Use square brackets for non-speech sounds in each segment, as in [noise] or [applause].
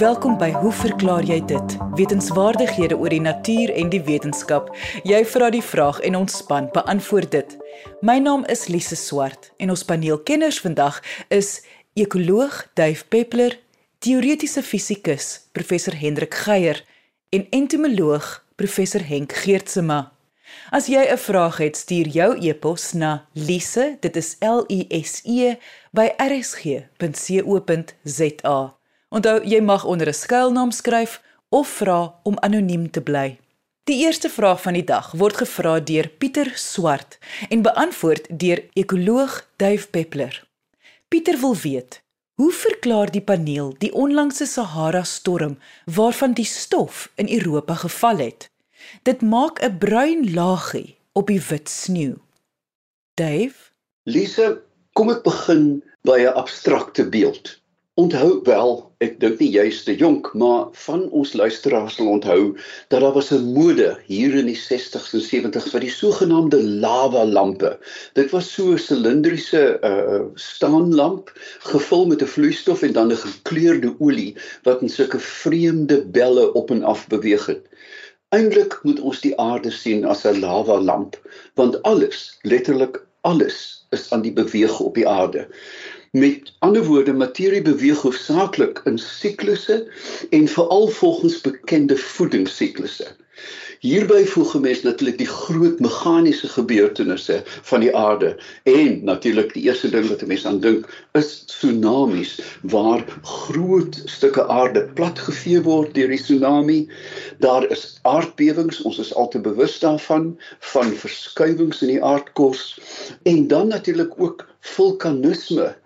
Welkom by Hoe verklaar jy dit? Wetenskapwaardighede oor die natuur en die wetenskap. Jy vra die vraag en ons span beantwoord dit. My naam is Lise Swart en ons paneelkenners vandag is ekoloog Duif Peppler, teoretiese fisikus professor Hendrik Geier en entomoloog professor Henk Geertsema. As jy 'n vraag het, stuur jou e-pos na lise, dit is L I S E by rsg.co.za. Onthou, jy mag onder 'n skuilnaam skryf of vra om anoniem te bly. Die eerste vraag van die dag word gevra deur Pieter Swart en beantwoord deur ekoloog Duif Peppler. Pieter wil weet: Hoe verklaar die paneel die onlangse Sahara storm waarvan die stof in Europa geval het? Dit maak 'n bruin laagie op die wit sneeu. Duif, Lise, kom ek begin by 'n abstrakte beeld. Onthou wel, ek dink nie jy's te jonk, maar van ons luisteraars sal onthou dat daar was 'n mode hier in die 60s en 70s vir die sogenaamde lava lampe. Dit was so 'n silindriese uh staanlamp gevul met 'n vloeistof en dan 'n gekleurde olie wat in sulke vreemde belle op en af beweeg het. Eintlik moet ons die aarde sien as 'n lava lamp, want alles, letterlik alles, is aan die beweeg op die aarde. Met ander woorde, materie beweeg hoofsaaklik in siklusse en veral volgens bekende voedingsiklusse. Hierby voeg mens natuurlik die groot meganiese gebeurtenisse van die aarde en natuurlik die eerste ding wat 'n mens aan dink is tsunamies waar groot stukke aarde platgevee word deur die tsunami. Daar is aardbewings, ons is al te bewus daarvan van verskuiwings in die aardkos en dan natuurlik ook vulkanisme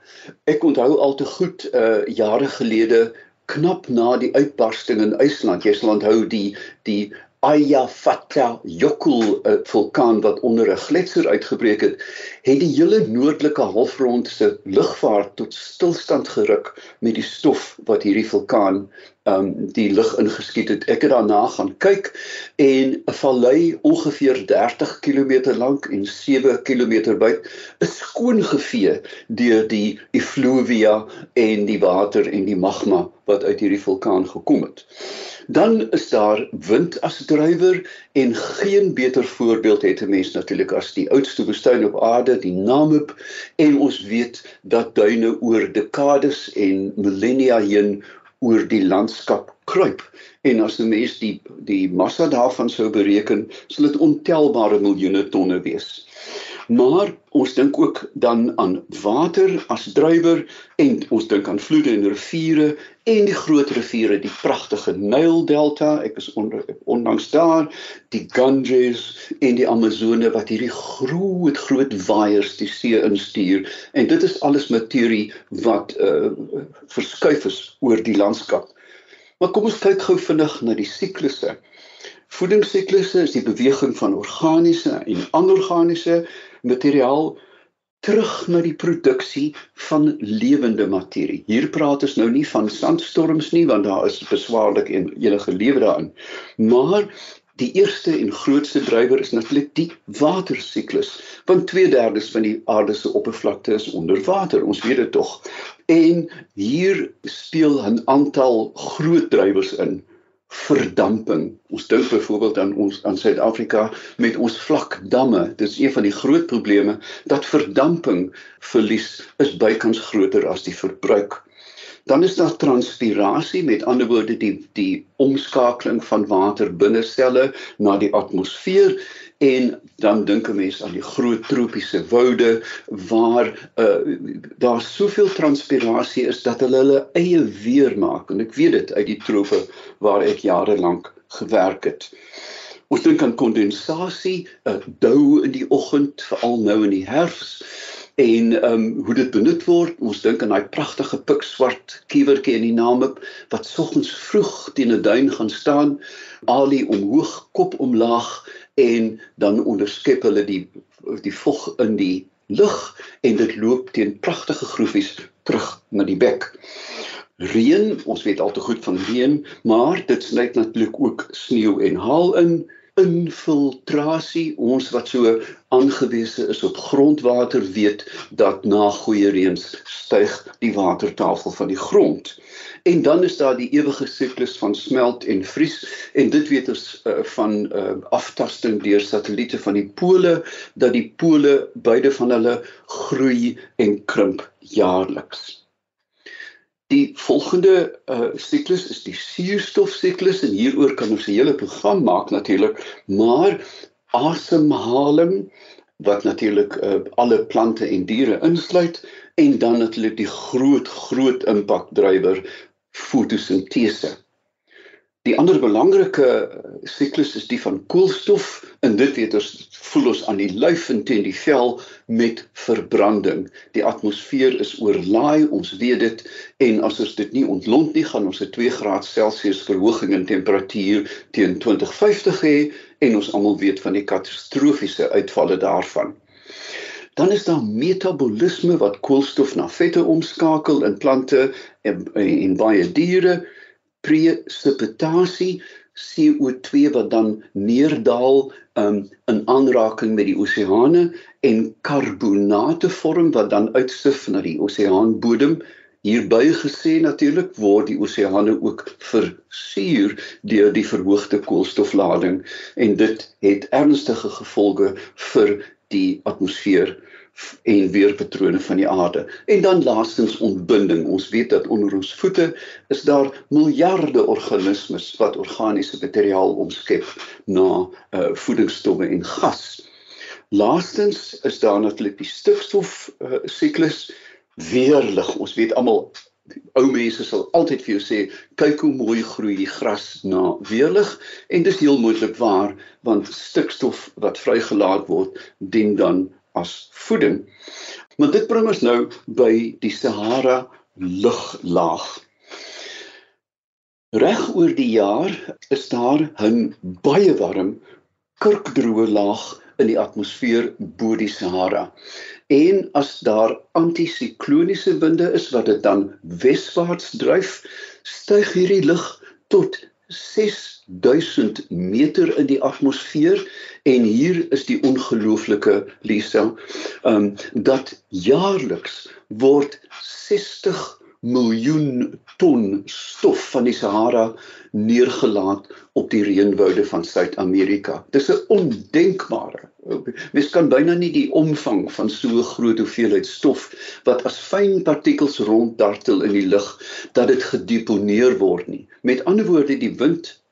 Ek onthou al te goed uh jare gelede knap na die uitbarsting in IJsland. Jy sal onthou die die Eyjafjallajökull uh, vulkaan wat onder 'n gletser uitgebreek het, het die hele noordelike halfrond se lugvaart tot stilstand geruk met die stof wat hierdie vulkaan um die lug ingeskiet het. Ek het daarna gaan kyk en 'n vallei ongeveer 30 km lank en 7 km wyd is skoon gevee deur die effluvia en die water en die magma wat uit hierdie vulkaan gekom het dan is daar wind as drywer en geen beter voorbeeld het 'n mens natuurlik as die oudste woestyn op aarde, die Namib en ons weet dat duine oor dekades en millennia heen oor die landskap kruip. En as 'n mens die die massa daarvan sou bereken, sal dit ontelbare miljoene tonne wees maar ons dink ook dan aan water as drywer en ons dink aan vloede en riviere en die groot riviere die pragtige Nyl delta ek is onder ondanks daar die Ganges en die Amazone wat hierdie groot groot waaiers die see instuur. En dit is alles materie wat uh, verskuif is oor die landskap. Maar kom ons kyk gou vinnig na die siklusse. Voedingsiklusse is die beweging van organiese en anorganiese materiaal terug na die produksie van lewende materie. Hier praat ons nou nie van sandstorms nie want daar is beswaarlik en enige lewe daarin. Maar die eerste en grootste drywer is natuurlik die watersiklus, want 2/3 van die aarde se oppervlakte is onder water. Ons weet dit tog. En hier speel 'n aantal groot drywers in verdamping. Ons dink byvoorbeeld aan ons aan Suid-Afrika met ons vlak damme. Dit is een van die groot probleme dat verdamping verlies is bykans groter as die verbruik. Dan is daar transpirasie, met ander woorde die die omskakeling van water binne selle na die atmosfeer en dan dink 'n mens aan die groot tropiese woude waar uh, daar soveel transpirasie is dat hulle hulle eie weer maak en ek weet dit uit die trope waar ek jare lank gewerk het. Ons dink aan kondensasie, 'n uh, dou in die oggend, veral nou in die herfs en ehm um, hoe dit benut word. Ons dink aan daai pragtige pikswart kiewertjie in die Namib wat soggens vroeg teen 'n duin gaan staan, alie omhoog, kop omlaag en dan onderskep hulle die die vog in die lug en dit loop teen pragtige groefies terug na die bek. Reën, ons weet al te goed van reën, maar dit sny natuurlik ook sneeu en haal in infiltrasie. Ons wat so aangewese is op grondwater weet dat na goeie reëns styg die watertafel van die grond. En dan is daar die ewige siklus van smelt en vries en dit weet ons uh, van uh, aftasting deur satelliete van die pole dat die pole beide van hulle groei en krimp jaarliks. Die volgende uh siklus is die suurstofsiklus en hieroor kan ons 'n hele program maak natuurlik, maar asemhaling wat natuurlik uh, alle plante en diere insluit en dan natuurlik die groot groot impakdrywer fotosintese. Die ander belangrike eh, siklus is die van koolstof en dit weet ons voel ons aan die lyf en teen die vel met verbranding. Die atmosfeer is oorlaai, ons weet dit en as ons dit nie ontlont nie, gaan ons 'n 2 graad Celsius verhoging in temperatuur teen 2050 hê en ons almal weet van die katastrofiese uitvalle daarvan. Dan is daar metabolisme wat koolstof na vette omskakel in plante en, en baie diere presipitasie CO2 wat dan neerdal um, in aanraking met die oseane en karbonate vorm wat dan uitsif na die oseaanbodem. Hierby gesê natuurlik word die oseane ook versuur deur die verhoogde koolstoflading en dit het ernstige gevolge vir die atmosfeer en weerpatrone van die aarde. En dan laastens ontbinding. Ons weet dat onder ons voete is daar miljarde organismes wat organiese materiaal omskep na uh, voedingsstowwe en gas. Laastens is daar natuurlik die stikstof uh, siklus weerlig. Ons weet almal ou mense sal altyd vir jou sê kyk hoe mooi groei die gras na weerlig en dis heel moontlik waar want stikstof wat vrygelaat word dien dan as voeding. Maar dit bring ons nou by die Sahara luglaag. Reg oor die jaar is daar 'n baie warm kurkdroë laag in die atmosfeer bo die Sahara. En as daar antisikloniese winde is wat dit dan weswaarts dryf, styg hierdie lug tot 6000 meter in die atmosfeer en hier is die ongelooflike Lisa um dat jaarliks word 60 miljoen ton stof van die Sahara neergelaat op die reënwoude van Suid-Amerika. Dis 'n ondenkbare. Mens kan byna nie die omvang van so 'n groot hoeveelheid stof wat as fyn partikels ronddartel in die lug dat dit gedeponeer word nie. Met ander woorde, die wind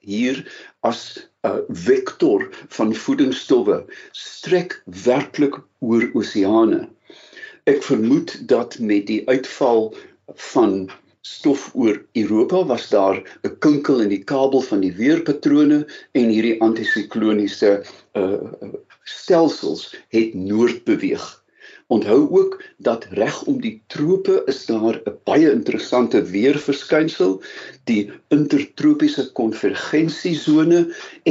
hier as 'n vektor van voedingsstowwe strek werklik oor oseane. Ek vermoed dat met die uitval van stof oor Europa was daar 'n kinkel in die kabel van die weerpatrone en hierdie antisikloniese uh stelsels het noord beweeg. Onthou ook dat reg om die trope is daar 'n baie interessante weerverskynsel, die intertropiese konvergensiesone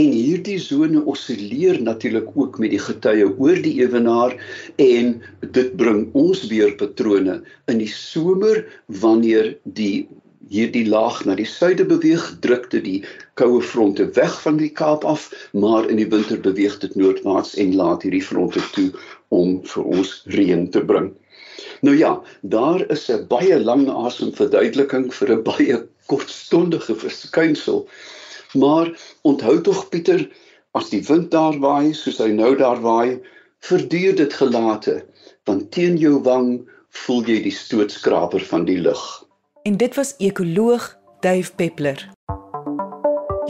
en hierdie sone osilleer natuurlik ook met die getye oor die ewenaar en dit bring ons weerpatrone in die somer wanneer die hierdie laag na die suide beweeg, druk dit die koue fronte weg van die Kaap af, maar in die winter beweeg dit noordwaarts en laat hierdie fronte toe om vir ons reën te bring. Nou ja, daar is 'n baie lang asem verduideliking vir 'n baie kortstondige verskynsel. Maar onthou tog Pieter, as die wind daar waai soos hy nou daar waai, verduur dit gelate, want teen jou wang voel jy die stootskraper van die lug. En dit was ekoloog Dave Peppler.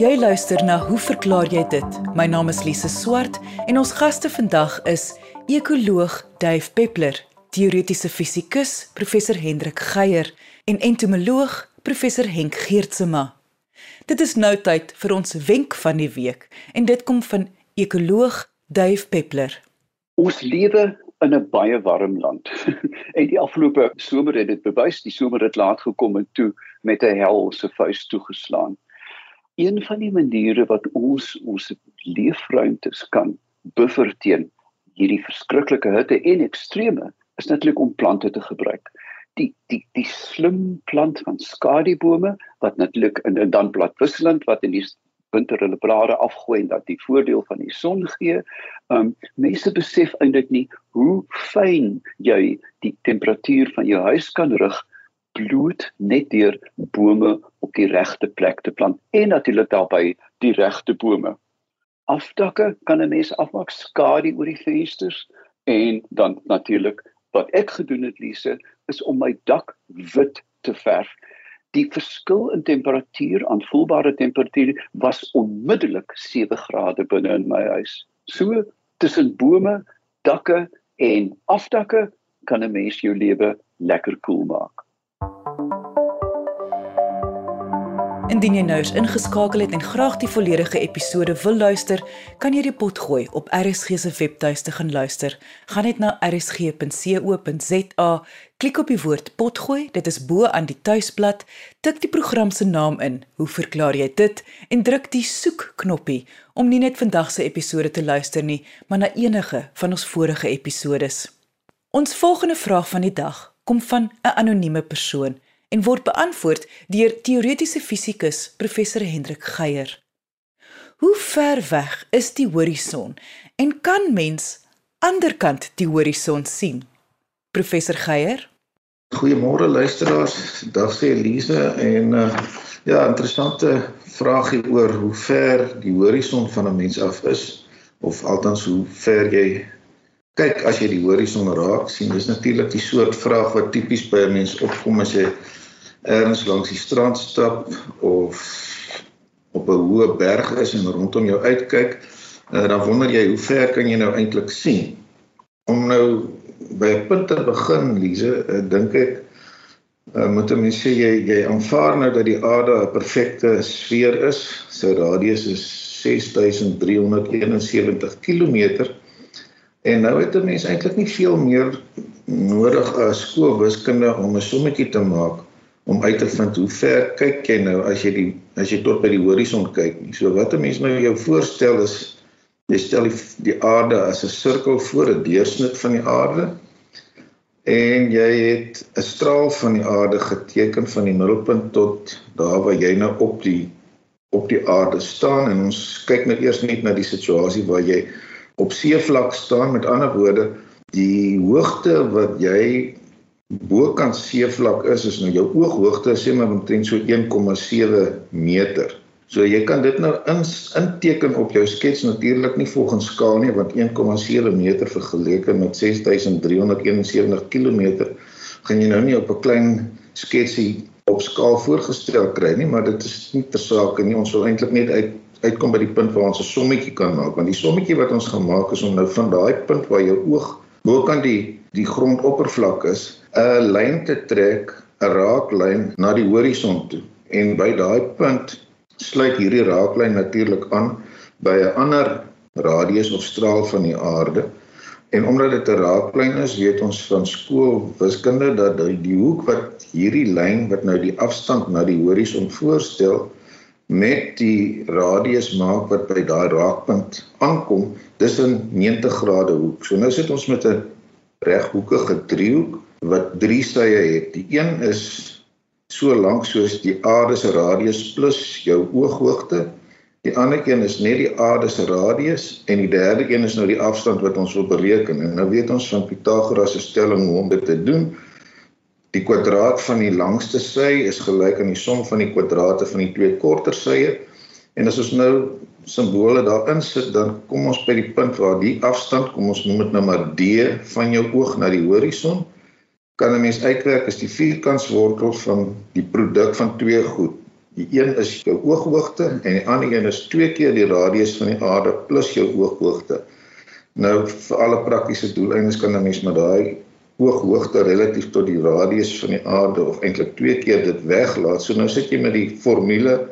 Jy luister na Hoe verklaar jy dit? My naam is Lise Swart en ons gaste vandag is ekoloog Dave Peppler, teoretiese fisikus professor Hendrik Geier en entomoloog professor Henk Geertsema. Dit is nou tyd vir ons wenk van die week en dit kom van ekoloog Dave Peppler. Ons lewe in 'n baie warm land. [laughs] en die afgelope somer het dit bewys, die somer het laat gekom en toe met 'n helse vuis toegeslaan. Een van die maniere wat ons ons leefruimtes kan buffer teen hierdie verskriklike hitte en extreme is natuurlik om plante te gebruik. Die die die slim plant van skadubome wat natuurlik in 'n dan bladwisselend wat in die winter hulle blare afgooi en dat die voordeel van die son gee. Um mense besef eintlik nie hoe fyn jy die temperatuur van jou huis kan rig bloed net deur bome op die regte plek te plant en natuurlik daarbey die regte bome. Afdakke kan 'n mens afmaak skadu oor die vensters en dan natuurlik wat ek gedoen het Lise is om my dak wit te verf. Die verskil in temperatuur, aanvoelbare temperatuur was onmiddellik 7 grade binne in my huis. So tussen bome, dakke en afdakke kan 'n mens jou lewe lekker koel maak. Indien jy nou eens ingeskakel het en graag die volledige episode wil luister, kan jy die pot gooi op RSG se webtuiste gaan luister. Gaan net na rsg.co.za, klik op die woord potgooi, dit is bo aan die tuisblad, tik die program se naam in. Hoe verklaar jy dit? En druk die soek knoppie om nie net vandag se episode te luister nie, maar na enige van ons vorige episodes. Ons volgende vraag van die dag kom van 'n anonieme persoon en word beantwoord deur teoretiese fisikus professor Hendrik Geier. Hoe ver weg is die horison en kan mens anderkant die horison sien? Professor Geier? Goeiemôre luisteraars. Dag sê Elise en uh, ja, interessante vraag hier oor hoe ver die horison van 'n mens af is of althans hoe ver jy kyk as jy die horison raak sien. Dis natuurlik die soort vraag wat tipies by 'n mens opkom as jy ergens langs die strand stap of op 'n hoë berg is en rondom jou uitkyk, uh, dan wonder jy hoe ver kan jy nou eintlik sien? Om nou by 'n punt te begin, Lize, uh, dink ek uh, moet 'n mens sê jy jy aanvaar nou dat die aarde 'n perfekte sfeer is. Sy radius is 6371 km. En nou het 'n mens eintlik nie veel meer nodig as skoolwiskunde om 'n sommetjie te maak om uit te vind hoe ver kyk jy nou as jy die as jy tot by die horison kyk nie. So wat 'n mens nou jou voorstel is jy stel die, die aarde as 'n sirkel voor 'n deursnit van die aarde en jy het 'n straal van die aarde geteken van die middelpunt tot daar waar jy nou op die op die aarde staan en ons kyk nou eers net na die situasie waar jy op seevlak staan met ander woorde die hoogte wat jy bokant seevlak is is nou jou ooghoogte sê maar omtrent so 1,7 meter. So jy kan dit nou in, inteken op jou skets natuurlik nie volgens skaal nie want 1,7 meter vergeleke met 6371 km gaan jy nou nie op 'n klein sketsie op skaal voorgestel kry nie, maar dit is nie ter saake nie. Ons wil eintlik net uit uitkom by die punt waar ons 'n sommetjie kan maak want die sommetjie wat ons gemaak is om nou van daai punt waar jou oog bokant die die grondoppervlak is 'n lyn te trek, 'n raaklyn na die horison toe. En by daai punt sluit hierdie raaklyn natuurlik aan by 'n ander radius of straal van die aarde. En omdat dit 'n raaklyn is, weet ons van skoolwiskunde dat die, die hoek wat hierdie lyn wat nou die afstand na die horison voorstel met die radius maak wat by daai raakpunt aankom, dis 'n 90 grade hoek. So nou sit ons met 'n reghoekige driehoek wat drie sye het. Die een is so lank soos die aarde se radius plus jou ooghoogte. Die ander een is net die aarde se radius en die derde een is nou die afstand wat ons wil bereken. En nou weet ons van Pythagoras se stelling hoe om dit te doen. Die kwadraat van die langste sy is gelyk aan die som van die kwadrate van die twee korter sye. En as ons nou simbole daarin sit, dan kom ons by die punt waar die afstand, kom ons noem dit nou maar D van jou oog na die horison kan 'n mens uitwerk as die vierkantswortel van die produk van twee goed. Die een is jou ooghoogte en die ander een is twee keer die radius van die aarde plus jou ooghoogte. Nou vir alle praktiese doeleindes kan 'n mens met daai ooghoogte relatief tot die radius van die aarde of eintlik twee keer dit weglaat. So nou sit jy met die formule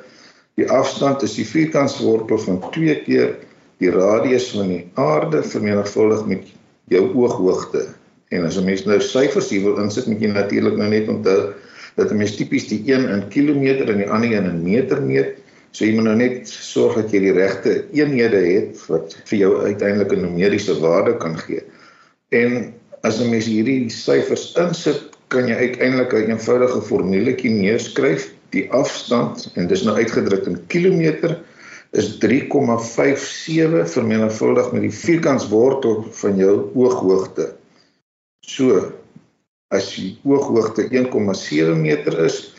die afstand is die vierkantswortel van twee keer die radius van die aarde vermenigvuldig met jou ooghoogte En as 'n mens nou syfers hier wil insit, moet jy natuurlik nou net onthou dat 'n mens tipies die een in kilometer en die ander een in meter meet. So jy moet nou net sorg dat jy die regte eenhede het wat vir jou uiteindelik 'n numeriese waarde kan gee. En as 'n mens hierdie syfers insit, kan jy uiteindelik 'n een eenvoudige formuletjie neerskryf, die afstand en dis nou uitgedruk in kilometer is 3,57 vermenigvuldig met die vierkantswortel van jou ooghoogte. So as die ooghoogte 1,7 meter is,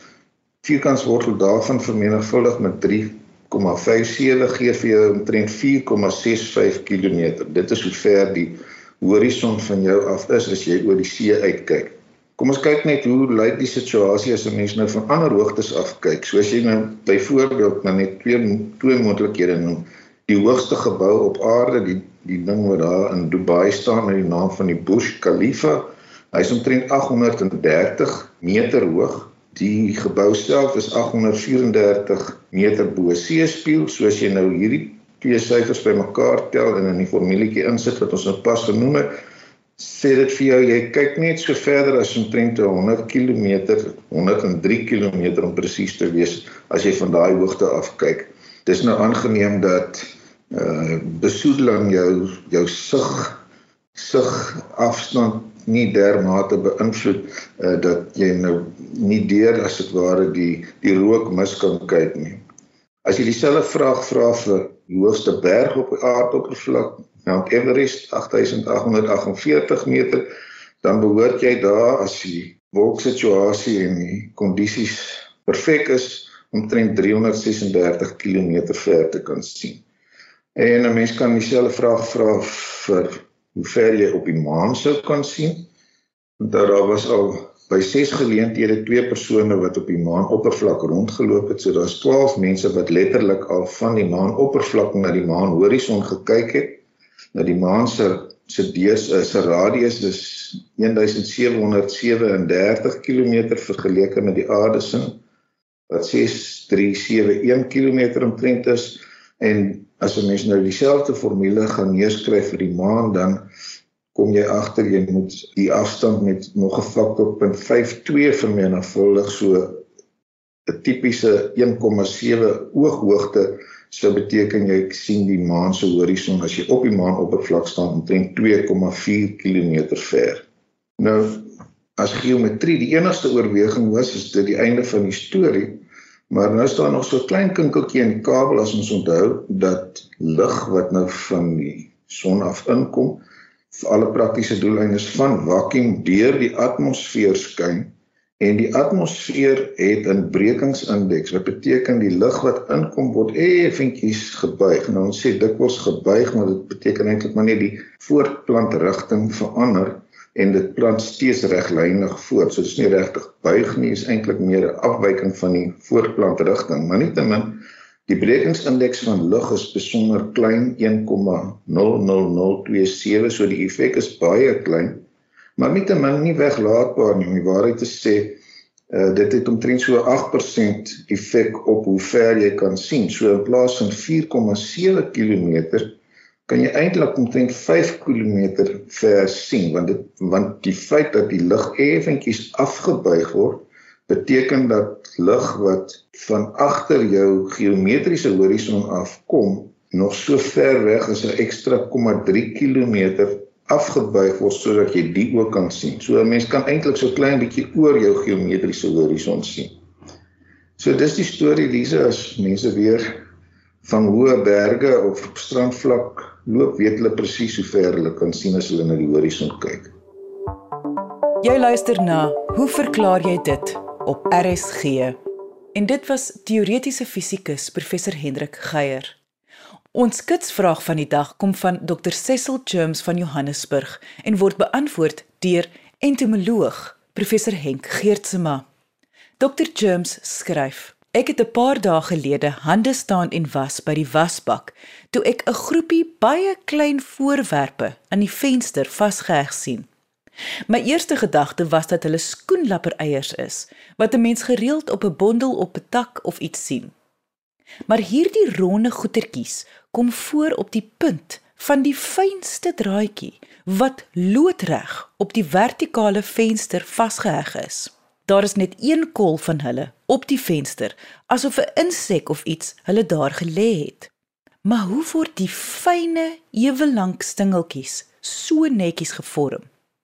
vierkantswortel daarvan vermenigvuldig met 3,57 gee vir jou omtrent 4,65 km. Dit is hoe ver die horison van jou af is as jy oor die see uitkyk. Kom ons kyk net hoe lyk die situasie as 'n mens nou van ander hoogtes af kyk. Soos jy nou byvoorbeeld nou net twee twee moontlikhede noem. Die hoogste gebou op aarde, die die ding wat daar in Dubai staan met die naam van die Burj Khalifa, hy is omtrent 830 meter hoog. Die gebou self is 834 meter bo seespieël. Soos jy nou hierdie twee syfers bymekaar tel en in die formulietjie insit wat ons nou pas genoem het, sê dit vir jou jy kyk net so verder as omtrent 100 km, 103 km om presies te wees as jy van daai hoogte af kyk. Dis nou aangeneem dat uh besoedeling jou jou sig sig afstand nie dermate beïnvloed uh dat jy nou nie deur as dit ware die die rook mis kan kyk nie. As jy dieselfde vraag vra vir die hoogste berg op die aardoppervlak, Mount Everest 8848 meter, dan behoort jy daar as die wolksituasie en die kondisies perfek is omtrent 336 km ver te kan sien. En 'n mens kan dieselfde vraag vra vir hoe ver jy op die maan sou kan sien. Onthou daar was al by 6 geleenthede twee persone wat op die maanoppervlak rondgeloop het. So daar's 12 mense wat letterlik al van die maanoppervlak na die maanhorison gekyk het. Nou die maan se se dees is 'n radius is 1737 km vergeleke met die aarde se wat 6371 km omtrent is en as 'n mens nou dieselfde formule gaan neerskryf vir die maan dan kom jy agter jy moet die afstand met nog 'n faktor 0.52 vermenigvuldig so 'n tipiese 1,7 ooghoogte sou beteken jy sien die maan se horison as jy op die maanoppervlak staan omtrent 2,4 km ver. Nou as geometrie die enigste oorweging was is dit die einde van die storie Maar nou staan nog so 'n klein kinkeltjie in kabel as ons onthou dat lig wat nou van die son af inkom vir alle praktiese doeleindes van vakuum deur die atmosfeer skyn en die atmosfeer het 'n brekingsindeks wat beteken die lig wat inkom word effentjies gebuig. Nou ons sê dikwels gebuig maar dit beteken eintlik maar net die voortplant rigting verander en dit plant steeds reglynig voort. So dit is nie regtig buig nie, is eintlik meer 'n afwyking van die voortplant rigting, maar nietemin die brekingsindeks van lig is besonder klein 1,00027, so die effek is baie klein, maar nietemin nie weglaatbaar nie om die waarheid te sê. Uh, dit het omtrent so 8% effek op hoe ver jy kan sien. So in plaas van 4,7 km kan jy eintlik omtrent 5 km ver sien want dit want die feit dat die lig effentjies afgebuig word beteken dat lig wat van agter jou geometriese horison afkom nog so ver weg as 'n ekstra 0,3 km afgebuig word sodat jy dit ook kan sien. So 'n mens kan eintlik so klein bietjie oor jou geometriese horison sien. So dis die storie Lise as mense weer van hoë berge of strandvlak loop, weet hulle presies hoe ver hulle kan sien as hulle na die horison kyk. Jy luister na Hoe verklaar jy dit op RSG? En dit was teoretiese fisikus professor Hendrik Geier. Ons kitsvraag van die dag kom van Dr Cecil Germs van Johannesburg en word beantwoord deur entomoloog professor Henk Geertsma. Dr Germs skryf: Ek het 'n paar dae gelede hande staan en was by die wasbak toe ek 'n groepie baie klein voorwerpe aan die venster vasgeheg sien. My eerste gedagte was dat hulle skoenlappereiers is wat 'n mens gereeld op 'n bondel op 'n tak of iets sien. Maar hierdie ronde goetertjies kom voor op die punt van die fynste draadjie wat loodreg op die vertikale venster vasgeheg is. Daar is net een kol van hulle op die venster, asof 'n insek of iets hulle daar gelê het. Maar hoe word die fyne, ewe lank stingeltjies so netjies gevorm?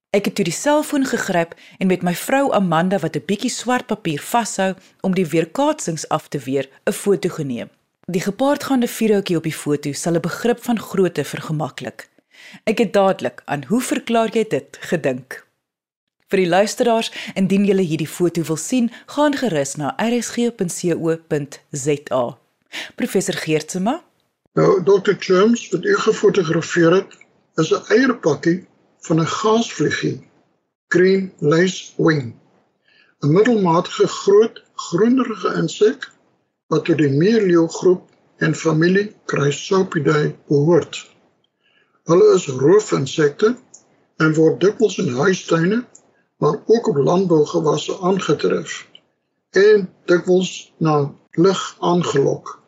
Ek het toe die selfoon gegryp en met my vrou Amanda wat 'n bietjie swart papier vashou om die weerkaatsings af te weer, 'n foto geneem. Die gepaardgaande vierhoutjie op die foto sal 'n begrip van grootte vergemaklik. Ek het dadelik aan hoe verklaar jy dit gedink. Vir die luisteraars, indien julle hierdie foto wil sien, gaan gerus na rsg.co.za. Professor Geertsma. Nou, Dr. James, wat u gefotografeer het, is 'n eierpakkie van 'n gaasvliegie, Green Lace Wing. 'n Middelmatige groot groenerige insek wat tot die meerleeugroep en familie Chrysopidae behoort. Hulle is roofinsekte en word dikwels in huistuine, maar ook op landbougewasse aangetref en dikwels na lig aangelok.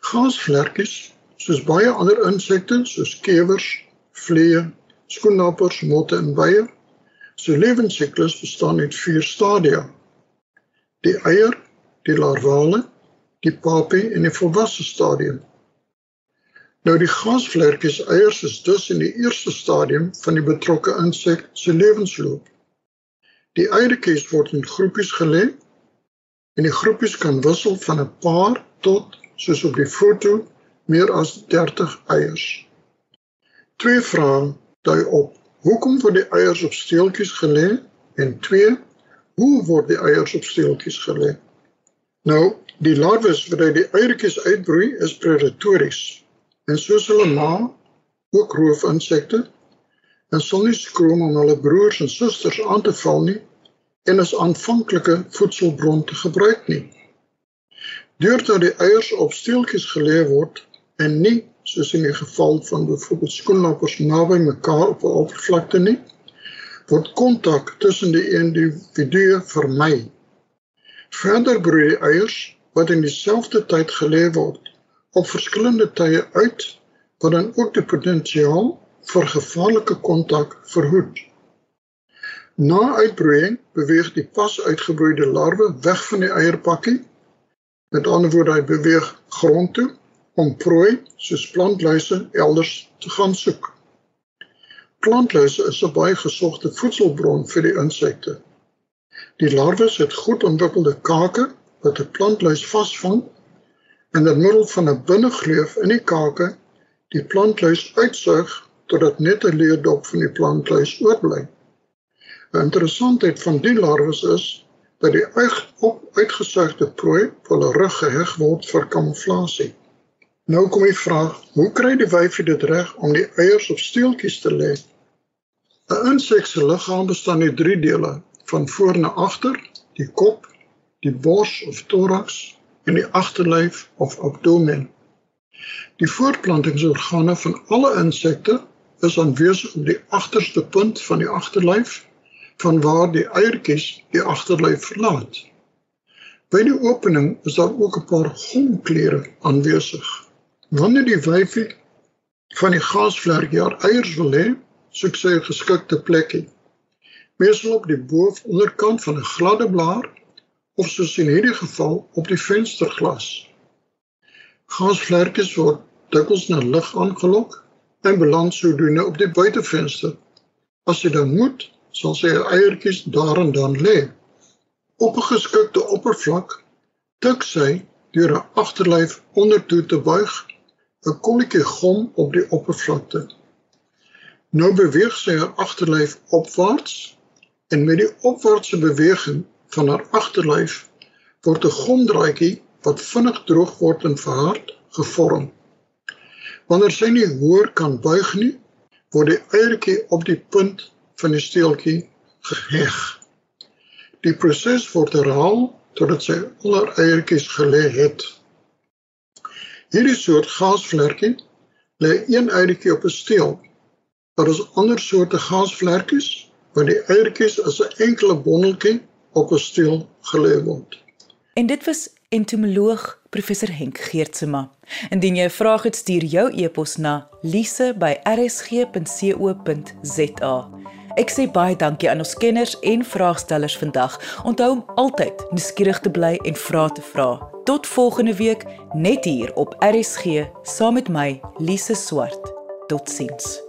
Gaasvlekkies, soos baie ander insekte soos kewers, vliee, skoenlappers, motte en bye, se lewensiklus bestaan uit 4 stadia. Die eier die larvale, die papie en die volwasse stadium. Nou die gasvlekkies eiers is dus in die eerste stadium van die betrokke insek se lewensloop. Die eiertjies word in groepies gelê en die groepies kan wissel van 'n paar tot soos op die foto meer as 30 eiers. Twee vrae dui op: Hoekom word die eiers op steeltjies gelê? En twee: Hoe word die eiers op steeltjies gelê? Nou, die larwes wat uit die eiertjies uitbroei is predatories. En soos hulle ma, ook roofinsekte, en sal nie skroom om hulle broers en susters aan te val nie en as aanvanklike voedselbron te gebruik nie. Deurdat die eiers op steeltjies gelê word en nie soos in die geval van byvoorbeeld skoenlappers naby mekaar op 'n oppervlakte nie, word kontak tussen die individue vermy. Verder broei die eiers wat in dieselfde tyd gelê word op verskillende tye uit wat dan ook die potensiaal vir gevaarlike kontak verhoed. Na uitbroeiing beweeg die pas uitgebroeide larwe weg van die eierpakkie. Met ander woorde, hy beweeg grond toe om prooi soos plantluise elders te gaan soek. Plantluise is 'n baie gesogte voedselbron vir die insekte. Die larwes het goed ontwikkelde kake wat 'n plantluis vasvang en in middel van 'n binnengleuf in die kake die plantluis uitsuig totdat net 'n leerdop van die plantluis oorbly. 'n Interessantheid van die larwes is dat die uit op uitgesuigde prooi op hulle rug geheg word vir kamouflasie. Nou kom die vraag, hoe kry die wyfie dit reg om die eiers op steeltjies te lê? 'n Insek se liggaam bestaan uit 3 dele, van voor na agter, die kop, die bors of thorax en die agterlyf of abdomen. Die voortplantingsorgane van alle insekte is aanwesig op die agterste punt van die agterlyf van waar die eiertjies die agterlyf verlaat. By die opening is daar ook 'n paar gomklere aanwesig. Wanneer die wyfie van die gasvlerk haar eiers wil hê, soek sy 'n geskikte plekkie meestal op die bo-onderkant van 'n gladde blaar of soos in hierdie geval op die vensterglas. Gasvlekkies word dikwels na lig aangelok en beland sodoende op die buitevenster. As jy dan moet, sal sy eiertjies daar en dan lê. Op 'n geskikte oppervlak tik sy deur 'n agterlyf ondertoe te buig 'n kolletjie gom op die oppervlakte. Nou beweeg sy haar agterlyf opwaarts en met die opwaartse beweging van haar agterlyf word 'n gomdraadjie wat vinnig droog word en verhard gevorm. Wanneer sy nie hoër kan buig nie, word die eiertjie op die punt van die steeltjie geheg. Die proses word herhaal totdat sy al haar eiertjies gelê het. Hierdie soort gaasvlekkie lê een eiertjie op 'n steel. Daar is ander soorte gaasvlekkies waar die eiertjies as 'n enkele bondeltjie op 'n steel gelê word. En dit was entomoloog professor Henk Geertsema. Indien jy 'n vraag het, stuur jou e-pos na lise@rsg.co.za. Ek sê baie dankie aan ons kenners en vraagstellers vandag. Onthou om altyd nuuskierig te bly en vrae te vra. Tot volgende week net hier op RSG saam met my Lise Swart. Totsiens.